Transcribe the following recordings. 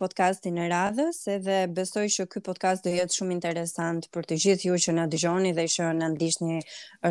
podcastin e radhës edhe besoj që ky podcast do jetë shumë interesant për të gjithë ju që na dëgjoni dhe që na ndiqni.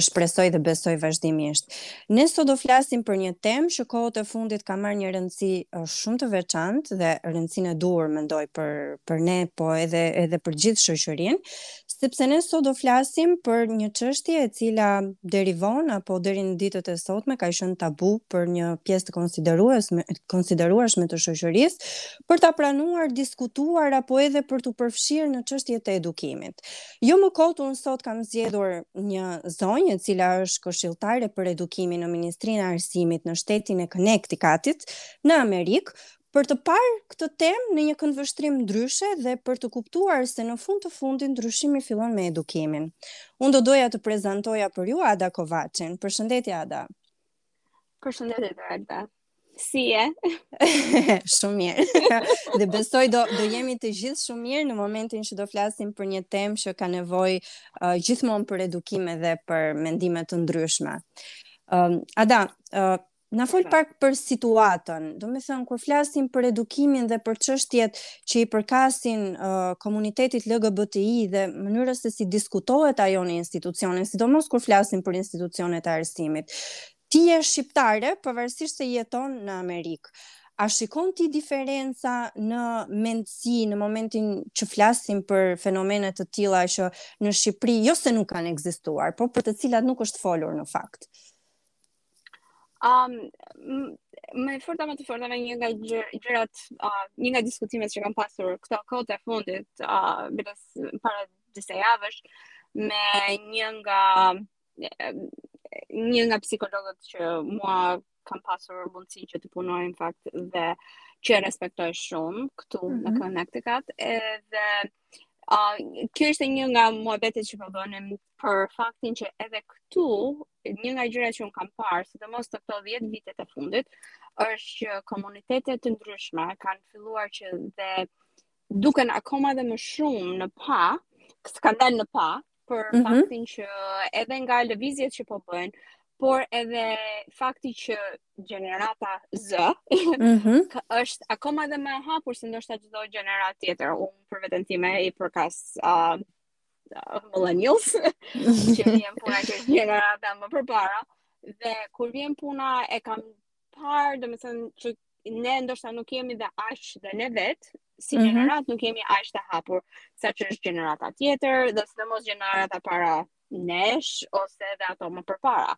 Shpresoj dhe besoj vazhdimisht. Ne sot do flasim për një temë që kohët e fundit ka marrë një rëndësi shumë të veçantë dhe rëndësinë e duhur mendoj për për ne, po edhe edhe për gjithë shoqërinë, Sepse ne sot do flasim për një çështje e cila deri vonë apo deri në ditët e sotme ka qenë tabu për një pjesë të konsiderueshme konsiderueshme të shoqërisë për ta pranuar, diskutuar apo edhe për t'u përfshirë në çështjet e edukimit. Jo më kot unë sot kam zgjedhur një zonjë e cila është këshilltare për edukimin në Ministrinë e Arsimit në shtetin e Connecticut në Amerikë Për të parë këtë temë në një këndvështrim ndryshe dhe për të kuptuar se në fund të fundit ndryshimi fillon me edukimin. Unë do doja të prezantoja për ju Ada Kovaçin. Përshëndetje Ada. Përshëndetje Ada. Si je? shumë mirë. dhe besoj do do jemi të gjithë shumë mirë në momentin që do flasim për një temë që ka nevojë uh, gjithmonë për edukim edhe për mendime të ndryshme. Um, Ada, uh, Na fol pak për situatën. Domethënë kur flasim për edukimin dhe për çështjet që i përkasin uh, komunitetit LGBTI dhe mënyrës se si diskutohet ajo në institucione, sidomos kur flasim për institucionet e arsimit. Ti je shqiptare, pavarësisht se jeton në Amerikë. A shikon ti diferenca në mendësi në momentin që flasim për fenomene të tilla që në Shqipëri jo se nuk kanë ekzistuar, por për të cilat nuk është folur në fakt? Um, me forta më të forta me një nga gjërat, uh, një nga diskutimet që kam pasur këto kohët e fundit, uh, bërës para disa javësh, me një nga një nga psikologët që mua kam pasur mundësi që të punoj në fakt dhe që e respektoj shumë këtu mm -hmm. në mhm. Connecticut edhe uh, kjo ishte një nga muhabetet që po bënim për faktin që edhe këtu një nga gjërat që unë kam parë, sidomos në këto 10 vitet e fundit, është që komunitete të ndryshme kanë filluar që dhe duken akoma dhe më shumë në pah, kanë dalë në pah për mm -hmm. faktin që edhe nga lëvizjet që po bëjnë, por edhe fakti që gjenerata Z mm -hmm. është akoma dhe më e hapur se ndoshta çdo gjeneratë tjetër, unë për veten time i përkas uh, millennials, që vjen puna që është gjenerata më përpara, dhe kur vjen puna e kam parë, domethënë që ne ndoshta nuk jemi dhe aq dhe ne vetë, si mhm. gjeneratë mm -hmm. nuk jemi aq të hapur, sa që është gjenerata tjetër, dhe sidomos gjenerata para nesh, ose edhe ato më përpara.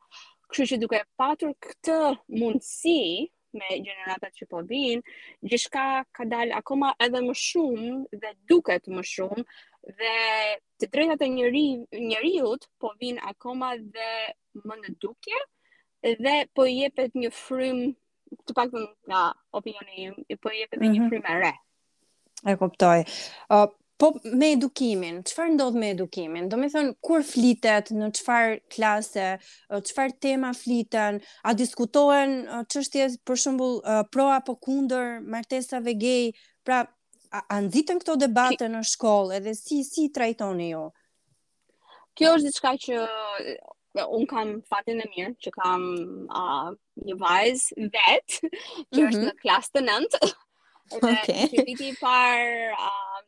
Kështu që duke patur këtë mundësi, me gjeneratat që po vijnë, gjithçka ka dalë akoma edhe më shumë dhe duket më shumë dhe të drejtat e njëri, njëriut po vijnë akoma dhe më në dukje dhe po i jepet një frymë të paktën nga opinioni im, po i jepet mm -hmm. një mhm. frymë e re. E kuptoj. Uh, po me edukimin, çfarë ndodh me edukimin? Domethënë, kur flitet, në çfarë klase, çfarë tema fliten, a diskutohen çështje për shembull pro apo kundër martesave gay, pra a, a nxiten këto debate në shkollë edhe si, si trajtoni ju? Kjo është diçka që unë kam fatin e mirë që kam uh, një vajzë vetë që mm -hmm. është mhm. në klasë të 9. Dhe okay. që viti i parë uh,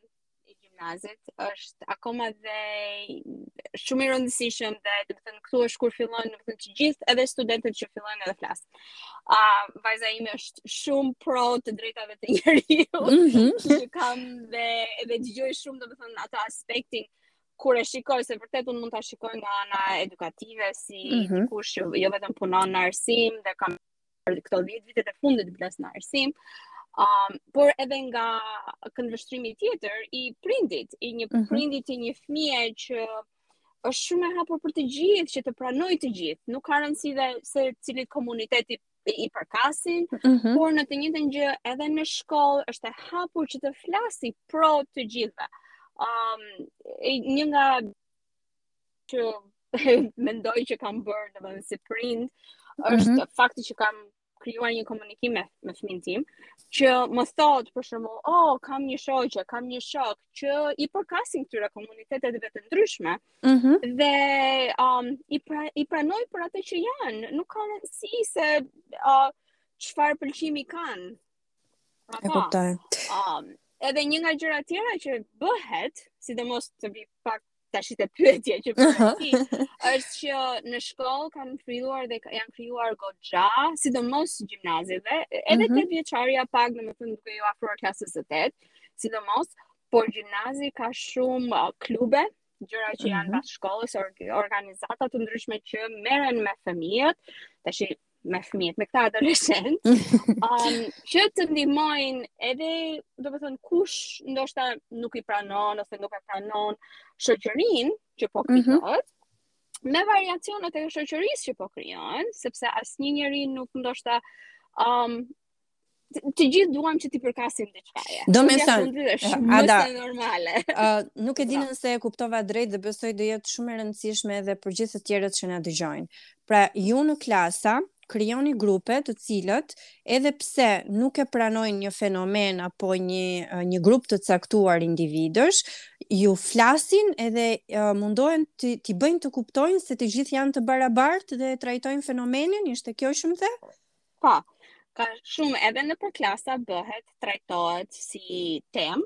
i gjimnazit është akoma dhe shumë i rëndësishëm dhe domethënë këtu është kur fillojnë domethënë të gjithë edhe studentët që fillojnë edhe flasin. Ë uh, vajza ime është shumë pro të drejtave të njeriut. Mm -hmm. Që kam dhe edhe dëgjoj shumë domethënë ato aspektin kur e shikoj se vërtet unë mund ta shikoj nga ana edukative si mm -hmm. dikush që jo vetëm punon në arsim dhe kam për këto 10 vitet e fundit plus në arsim, um, por edhe nga këndvështrimi tjetër i prindit, i një mhm. prindit i një fëmije që është shumë e hapur për të gjithë, që të pranojë të gjithë. Nuk ka rëndësi dhe se cilit komuniteti i përkasin, mm -hmm. por në të njëjtën gjë edhe në shkollë është e hapur që të flasi pro të gjithëve. Um, një nga që mendoj që kam bërë edhe si prind, është mm -hmm. fakti që kam krijuar një komunikim me, me fëmijën tim, që më thotë për shembull, oh, kam një shoqe, kam një shok, që i përkasin këtyre komuniteteve të ndryshme mm -hmm. dhe um, i, pra, i pranoj për atë që janë, nuk ka rëndësi se uh, çfarë pëlqimi kanë. E kuptoj. Um, edhe një nga gjëra tjera që bëhet, sidomos të vij pak tashi te pyetja që bëre ti, është që në shkollë kanë filluar dhe janë krijuar goxha, sidomos gjimnazi dhe, edhe mm -hmm. te vjeçarja pak domethënë duke iu afruar klasës së tetë, sidomos, por gjimnazi ka shumë uh, klube, gjëra që janë mm -hmm. pas shkollës, or organizata të ndryshme që merren me fëmijët, tash me fëmijët, me këta adoleshentë, um, që të ndihmojnë edhe, domethënë, kush ndoshta nuk i pranon, ose nuk e pranon shoqërinë që po mhm. krijohet, mm -hmm. me variacionet e shoqërisë që po krijohen, sepse asnjë njeri nuk ndoshta um, të gjithë duam që t'i përkasim diçkaje. Domethënë, Ada, normale. Uh, nuk e di nëse e kuptova drejt dhe besoj do jetë shumë e rëndësishme edhe për gjithë të tjerët që na dëgjojnë. Pra, ju në klasa, krijoni grupe të cilat edhe pse nuk e pranojnë një fenomen apo një një grup të caktuar individësh, ju flasin edhe uh, mundohen t'i bëjnë të kuptojnë se të gjithë janë të barabartë dhe e trajtojnë fenomenin, ishte kjo që më the? Po, ka shumë edhe nëpër klasa bëhet, trajtohet si temë,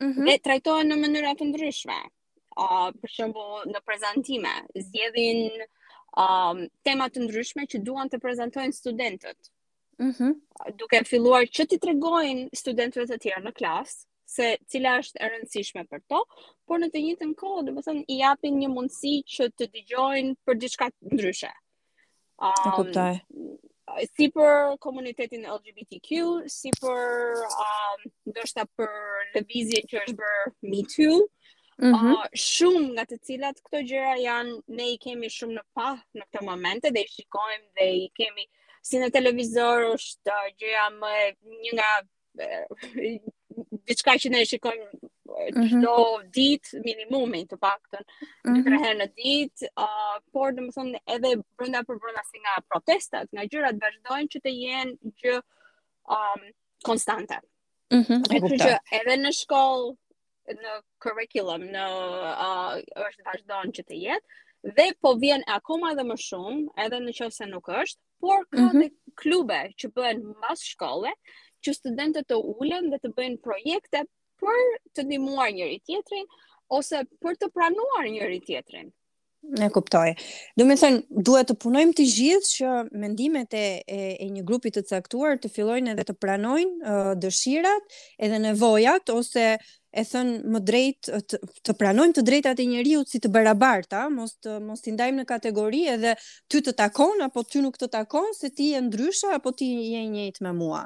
mm -hmm. dhe trajtohen në mënyra të ndryshme. Uh, për shembull në prezantime, zgjedhin um, tema të ndryshme që duan të prezantojnë studentët. Mm -hmm. Duke filluar që t'i tregojnë studentëve të tjerë në klasë, se cila është e rëndësishme për to, por në të njëjtën kohë, domethënë, i japin një mundësi që të dëgjojnë për diçka ndryshe. Um, e kuptoj. Si për komunitetin LGBTQ, si për um, ndoshta për lëvizjen që është bërë Me Too, mm -hmm. uh, shumë nga të cilat këto gjëra janë ne i kemi shumë në pah në këto momente dhe i shikojmë dhe i kemi si në televizor është uh, gjëja më një nga diçka që ne shikojmë mhm. çdo mm -hmm. ditë minimumin të paktën mm -hmm. tre herë në ditë, uh, por domethënë edhe brenda për brenda si nga protestat, nga gjërat vazhdojnë që të jenë gjë um konstante. Mhm. Mm -hmm. Që edhe në shkollë në curriculum në uh, është vazhdon që të jetë dhe po vjen akoma edhe më shumë, edhe në qoftë se nuk është, por ka mm -hmm. klube që bëhen mbas shkolle, që studentët të ulen dhe të bëjnë projekte për të ndihmuar njëri-tjetrin ose për të pranuar njëri-tjetrin. E kuptoj. Domethënë, duhet të punojmë të gjithë që mendimet e, e, e një grupi të caktuar të fillojnë edhe të pranojnë uh, dëshirat edhe nevojat ose e thënë më drejt të, të pranojmë të drejtat e njeriut si të barabarta, mos t'i ndajmë në kategori edhe ty të takon apo ty nuk të takon se ti je ndryshe apo ti je i njëjtë me mua.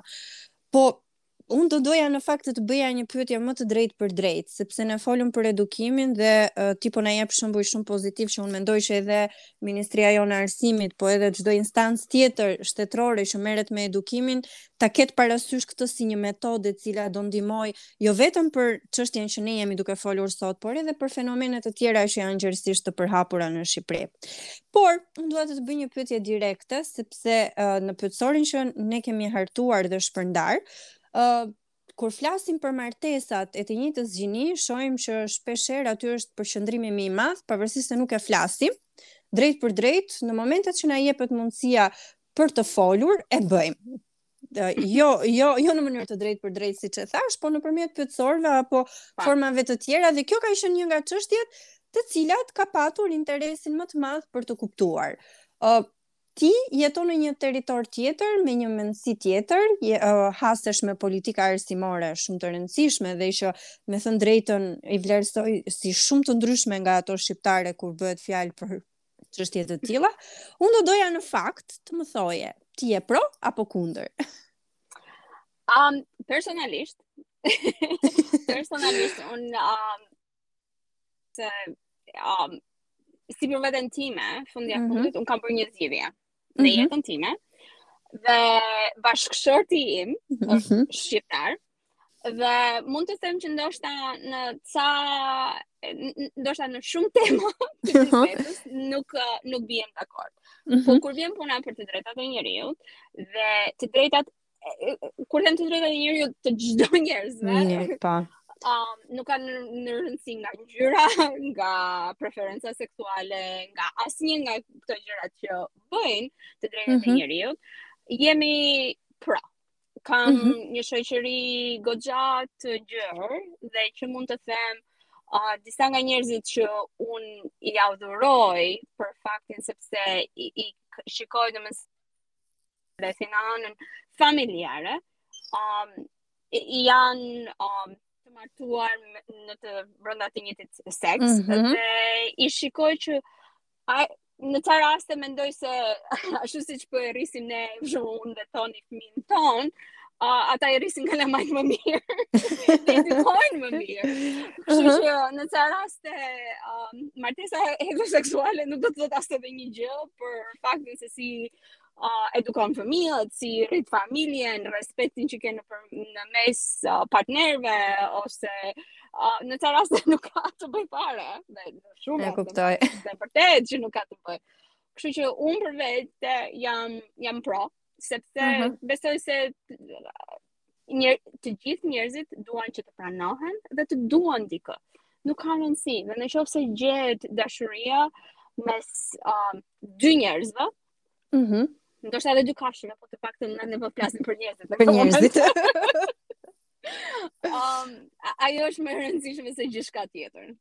Po unë do doja në fakt të të bëja një pyetje më të drejtpërdrejtë, sepse ne folëm për edukimin dhe uh, ti po na jep shembuj shumë pozitivë që unë mendoj që edhe Ministria jonë e Arsimit, po edhe çdo instancë tjetër shtetërore që merret me edukimin, ta ketë parasysh këtë si një metodë e cila do ndihmojë jo vetëm për çështjen që ne jemi duke folur sot, por edhe për fenomene të tjera që janë gjerësisht të përhapura në Shqipëri. Por, unë dua të të bëj një pyetje direkte sepse uh, në pyetësorin që ne kemi hartuar dhe shpërndarë, uh, kur flasim për martesat e të njëjtës gjini, shohim që shpeshherë aty është përqendrimi më i madh, pavarësisht se nuk e flasim drejtpërdrejt, në momentet që na jepet mundësia për të folur e bëjmë. Jo, jo, jo në mënyrë të drejtpërdrejtë siç e thashë, po nëpërmjet pyetësorëve apo formave të tjera dhe kjo ka qenë një nga çështjet të cilat ka patur interesin më të madh për të kuptuar. Ë uh, ti jeton në një territor tjetër me një mendësi tjetër, je, uh, hasesh me politika arsimore shumë të rëndësishme dhe që me thënë drejtën i vlerësoj si shumë të ndryshme nga ato shqiptare kur bëhet fjalë për çështje të tilla, unë do doja në fakt të më thoje, ti je pro apo kundër? Um, personalisht, personalisht, unë um, të, um, si për veten time, në fund të mm -hmm. fundit, unë kam bërë një zgjedhje. në mm -hmm. jetën time. Dhe bashkëshorti im mhm. është mm -hmm. shqiptar. Dhe mund të them që ndoshta në ca ndoshta në shumë tema të mhm. jetës nuk nuk biem dakord. Mm -hmm. Po kur vjen puna për të drejtat e njeriut dhe të drejtat kur them të drejtën e njeriut të çdo njerëzve. Një, pa. Um, nuk kanë në rëndësi nga ngjyra, nga preferenca seksuale, nga asnjë nga këto gjëra që bëjnë të drejtën mm -hmm. e mhm. njeriut. Jemi pro. Kam mm -hmm. një shoqëri goxha të gjerë dhe që mund të them uh, disa nga njerëzit që unë i adhuroj për faktin sepse i, i shikoj domethënë dhe si në anën familjare, um, janë um, të martuar në të brenda të njëjtit seks, mm -hmm. dhe i shikoj që a, në ca raste mendoj se ashtu siç po e rrisim ne unë dhe Toni fëmijën tonë, uh, ata i rrisin kalamajt më mirë, dhe i edukojnë më mirë. Kështu që në ca raste, um, martesa heteroseksuale nuk do të thotë as edhe një gjë, për faktin se si uh, edukon fëmijët, si rrit familjen, respektin që kanë për, në mes uh, partnerëve, ose uh, në ca raste nuk ka të bëjë fare, dhe në shumë e kuptoj. Dhe vërtet që nuk ka të bëjë. Kështu që unë për vetë jam, jam pro, sepse uh mhm. -huh. besoj se një të gjithë njerëzit duan që të pranohen dhe të duan dikë. Nuk ka rëndësi, dhe në qoftë se gjendet dashuria mes um, dy njerëzve, ëh, mm -hmm. ndoshta edhe dy kafshëve, po të paktën ne ne po flasim për njerëzit. Për njerëzit. um, ajo është më e rëndësishme se gjithçka tjetër.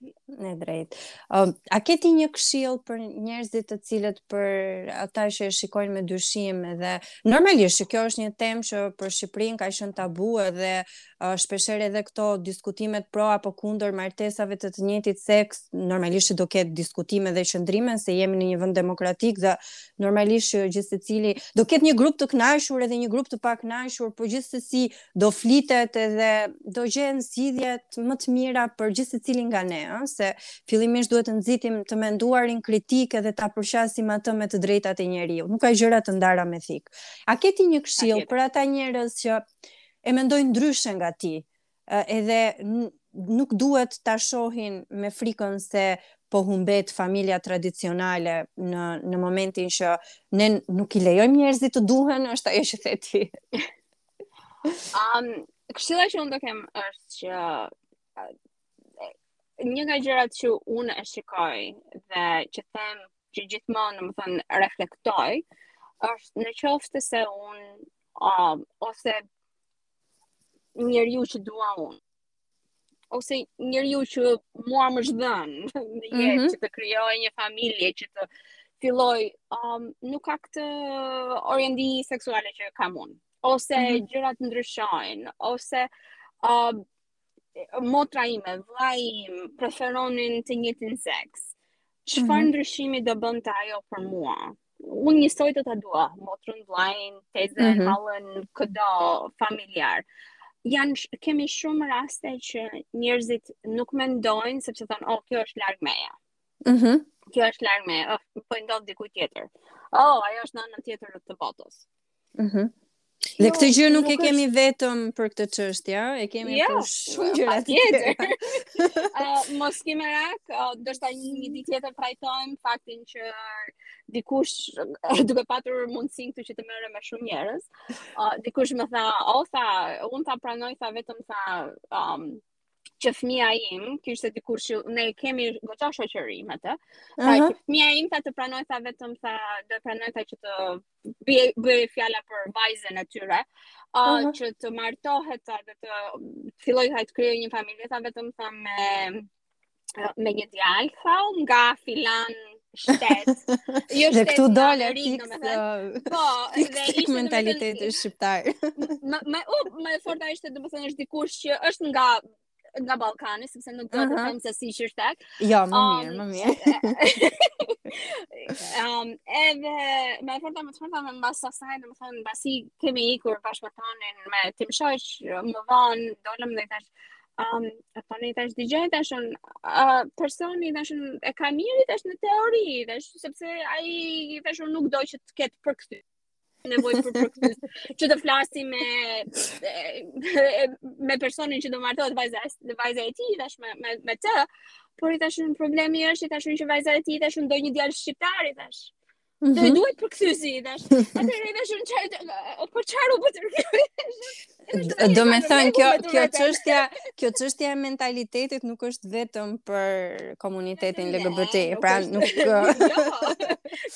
E drejtë. Uh, a ke ti një këshillë për njerëzit të cilët për ata që e shikojnë me dyshim dhe normalisht që kjo është një temë që për Shqipërinë ka qenë tabu edhe uh, shpeshherë edhe këto diskutimet pro apo kundër martesave të të njëjtit seks, normalisht që do ketë diskutime dhe qëndrime se jemi në një vend demokratik dhe normalisht që gjithsecili do ketë një grup të kënaqur edhe një grup të pakënaqur, por gjithsesi do flitet edhe do gjenden zgjidhjet më të mira për gjithsecilin nga ne, a? se fillimisht duhet të nxitim të menduarin kritik edhe ta përqasim atë me të drejtat e njeriut, nuk ka gjëra të ndara me thikë. A ke ti një këshillë për ata njerëz që e mendojnë ndryshe nga ti, edhe nuk duhet ta shohin me frikën se po humbet familja tradicionale në në momentin që ne nuk i lejojmë njerëzit të duhen, është ajo që the ti. Um, këshilla që unë do kem është që një nga gjërat që unë e shikoj dhe që them që gjithmonë, domethënë, reflektoj, është në qoftë se unë, um, ose njeriu që dua unë, ose njeriu që mua më zhdhën në jetë mm -hmm. që të krijojë një familje që të fillojë um, nuk ka këtë orientim seksual që kam unë ose mm -hmm. gjërat ndryshojnë ose um, motra ime, vllai im, preferonin të njëjtin seks Çfarë mm -hmm. ndryshimi do bënte ajo për mua? Unë njësoj do ta dua, motrën, vllain, tezën, mm -hmm. halën, këdo familjar. Janë, kemi shumë raste që njerëzit nuk mendojnë, sepse thonë, oh, kjo është larg meje. Mm -hmm. Kjo është larg meje, oh, po i ndodh dikujt tjetër. Oh, ajo është në anën tjetër të botës. Mhm. Mm Dhe jo, këtë gjë nuk, nuk e kemi është... vetëm për këtë çështje, e kemi jo, për shumë gjëra të tjera. uh, mos kemi frikë, uh, do të thoja një ditë tjetër trajtojmë faktin që dikush uh, duke patur mundësinë këtu që të merrem me shumë njerëz. Uh, dikush më tha, "O oh, tha, unë ta pranoj tha vetëm tha, um, që fëmija im, ishte dikush që ne kemi goxha shoqëri me të, uh -huh. fëmija im tha ta pranoj tha vetëm tha ta pranoj tha që të bëhej fjala për vajzën e tyre, ë uh, uh-huh. që të martohet dhe të fillojë tha të krijojë një familje, tha vetëm tha me me një djalë, tha nga filan shtet. Jo shtet. Dhe këtu dole fiks. Uh, po, dhe ishte mentaliteti shqiptar. Më më u më e forta ishte domethënë është dikush që është nga nga Ballkani, sepse nuk do të them se si ishte tek. Jo, më um, mirë, më mirë. um, edhe, me të vërtetë, me të vërtetë, më mbas asaj, domethënë, mbasi kemi ikur bashkë me Tonin, me tim shoq, më vonë, dolëm dhe i thashë, um, e Toni i thashë dëgjo, i thashë unë, personi i thashë unë, e ka mirë i thashë në teori, i thashë, sepse ai i thashë nuk do që të ketë për këtë. nevojë për përkthyes. Që të flasë me me personin që do martohet vajza vajza e tij thashë me me, me të, por i thashë unë problemi është i thashë unë që vajza e tij thashë unë do një djalë shqiptar i thashë. Mm -hmm. Do i mhm. duhet përkthyesi i thashë. Atëherë i thashë çfarë po çfarë u bë Domethënë, kjo, kjo, çështja, kjo çështja e mentalitetit nuk është vetëm për komunitetin LGBT, pra nuk... Jo,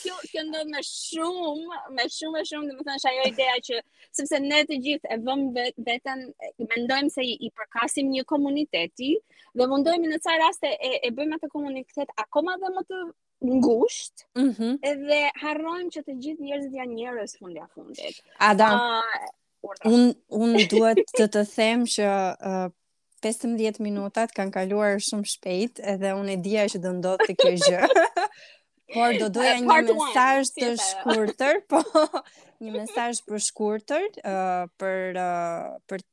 kjo, kjo ndodh me shumë, me shumë e shumë, domethënë, është ajo ideja që, sepse ne të gjithë e vëmë vet, vetën, mendojmë se i, i përkasim një komuniteti, dhe mundohemi në ca raste e, e bëjmë atë komunitet akoma dhe më të ngushtë, mm -hmm. edhe harrojmë që të gjithë njerëzit janë njerëz fundja fundit. Ada, uh, unë un duhet të të them që uh, 15 minutat kanë kaluar shumë shpejt edhe unë e dija që do ndodhte kjo gjë. Por do doja një mesazh të shkurtër, po një mesazh për shkurtër, uh, për, uh, për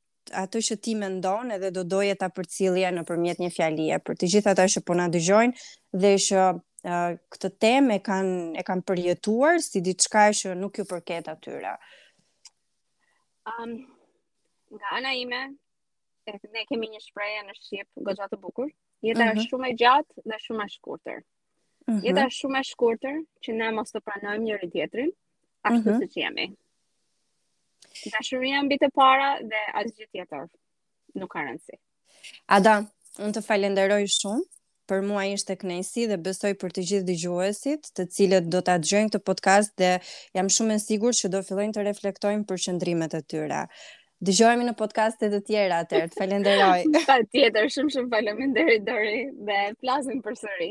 atë që ti mendon edhe do doje ta përcillje nëpërmjet një fjalie për të gjithë ata që po na dëgjojnë dhe që uh, këtë temë e kanë e kanë përjetuar si diçka që nuk ju përket atyre. Um, nga ana ime, ne kemi një shprehje në shqip goxha të bukur. Jeta uh -huh. është mhm. shumë e gjatë dhe shumë e shkurtër. Mm -hmm. Jeta është shumë e shkurtër që ne mos të pranojmë njëri-tjetrin ashtu mm -hmm. siç jemi. Dashuria mbi të para dhe asgjë tjetër nuk ka rëndësi. Ada, unë të falenderoj shumë. Për mua ishte kënaqësi dhe besoj për të gjithë dëgjuesit, të cilët do ta dëgjojnë këtë podcast dhe jam shumë e sigurt që do fillojnë të reflektojnë për qëndrimet e tyre. Dëgjohemi në podcaste të tjera atëherë. Të falenderoj. Patjetër, shumë shumë faleminderit Dori dhe flasim përsëri.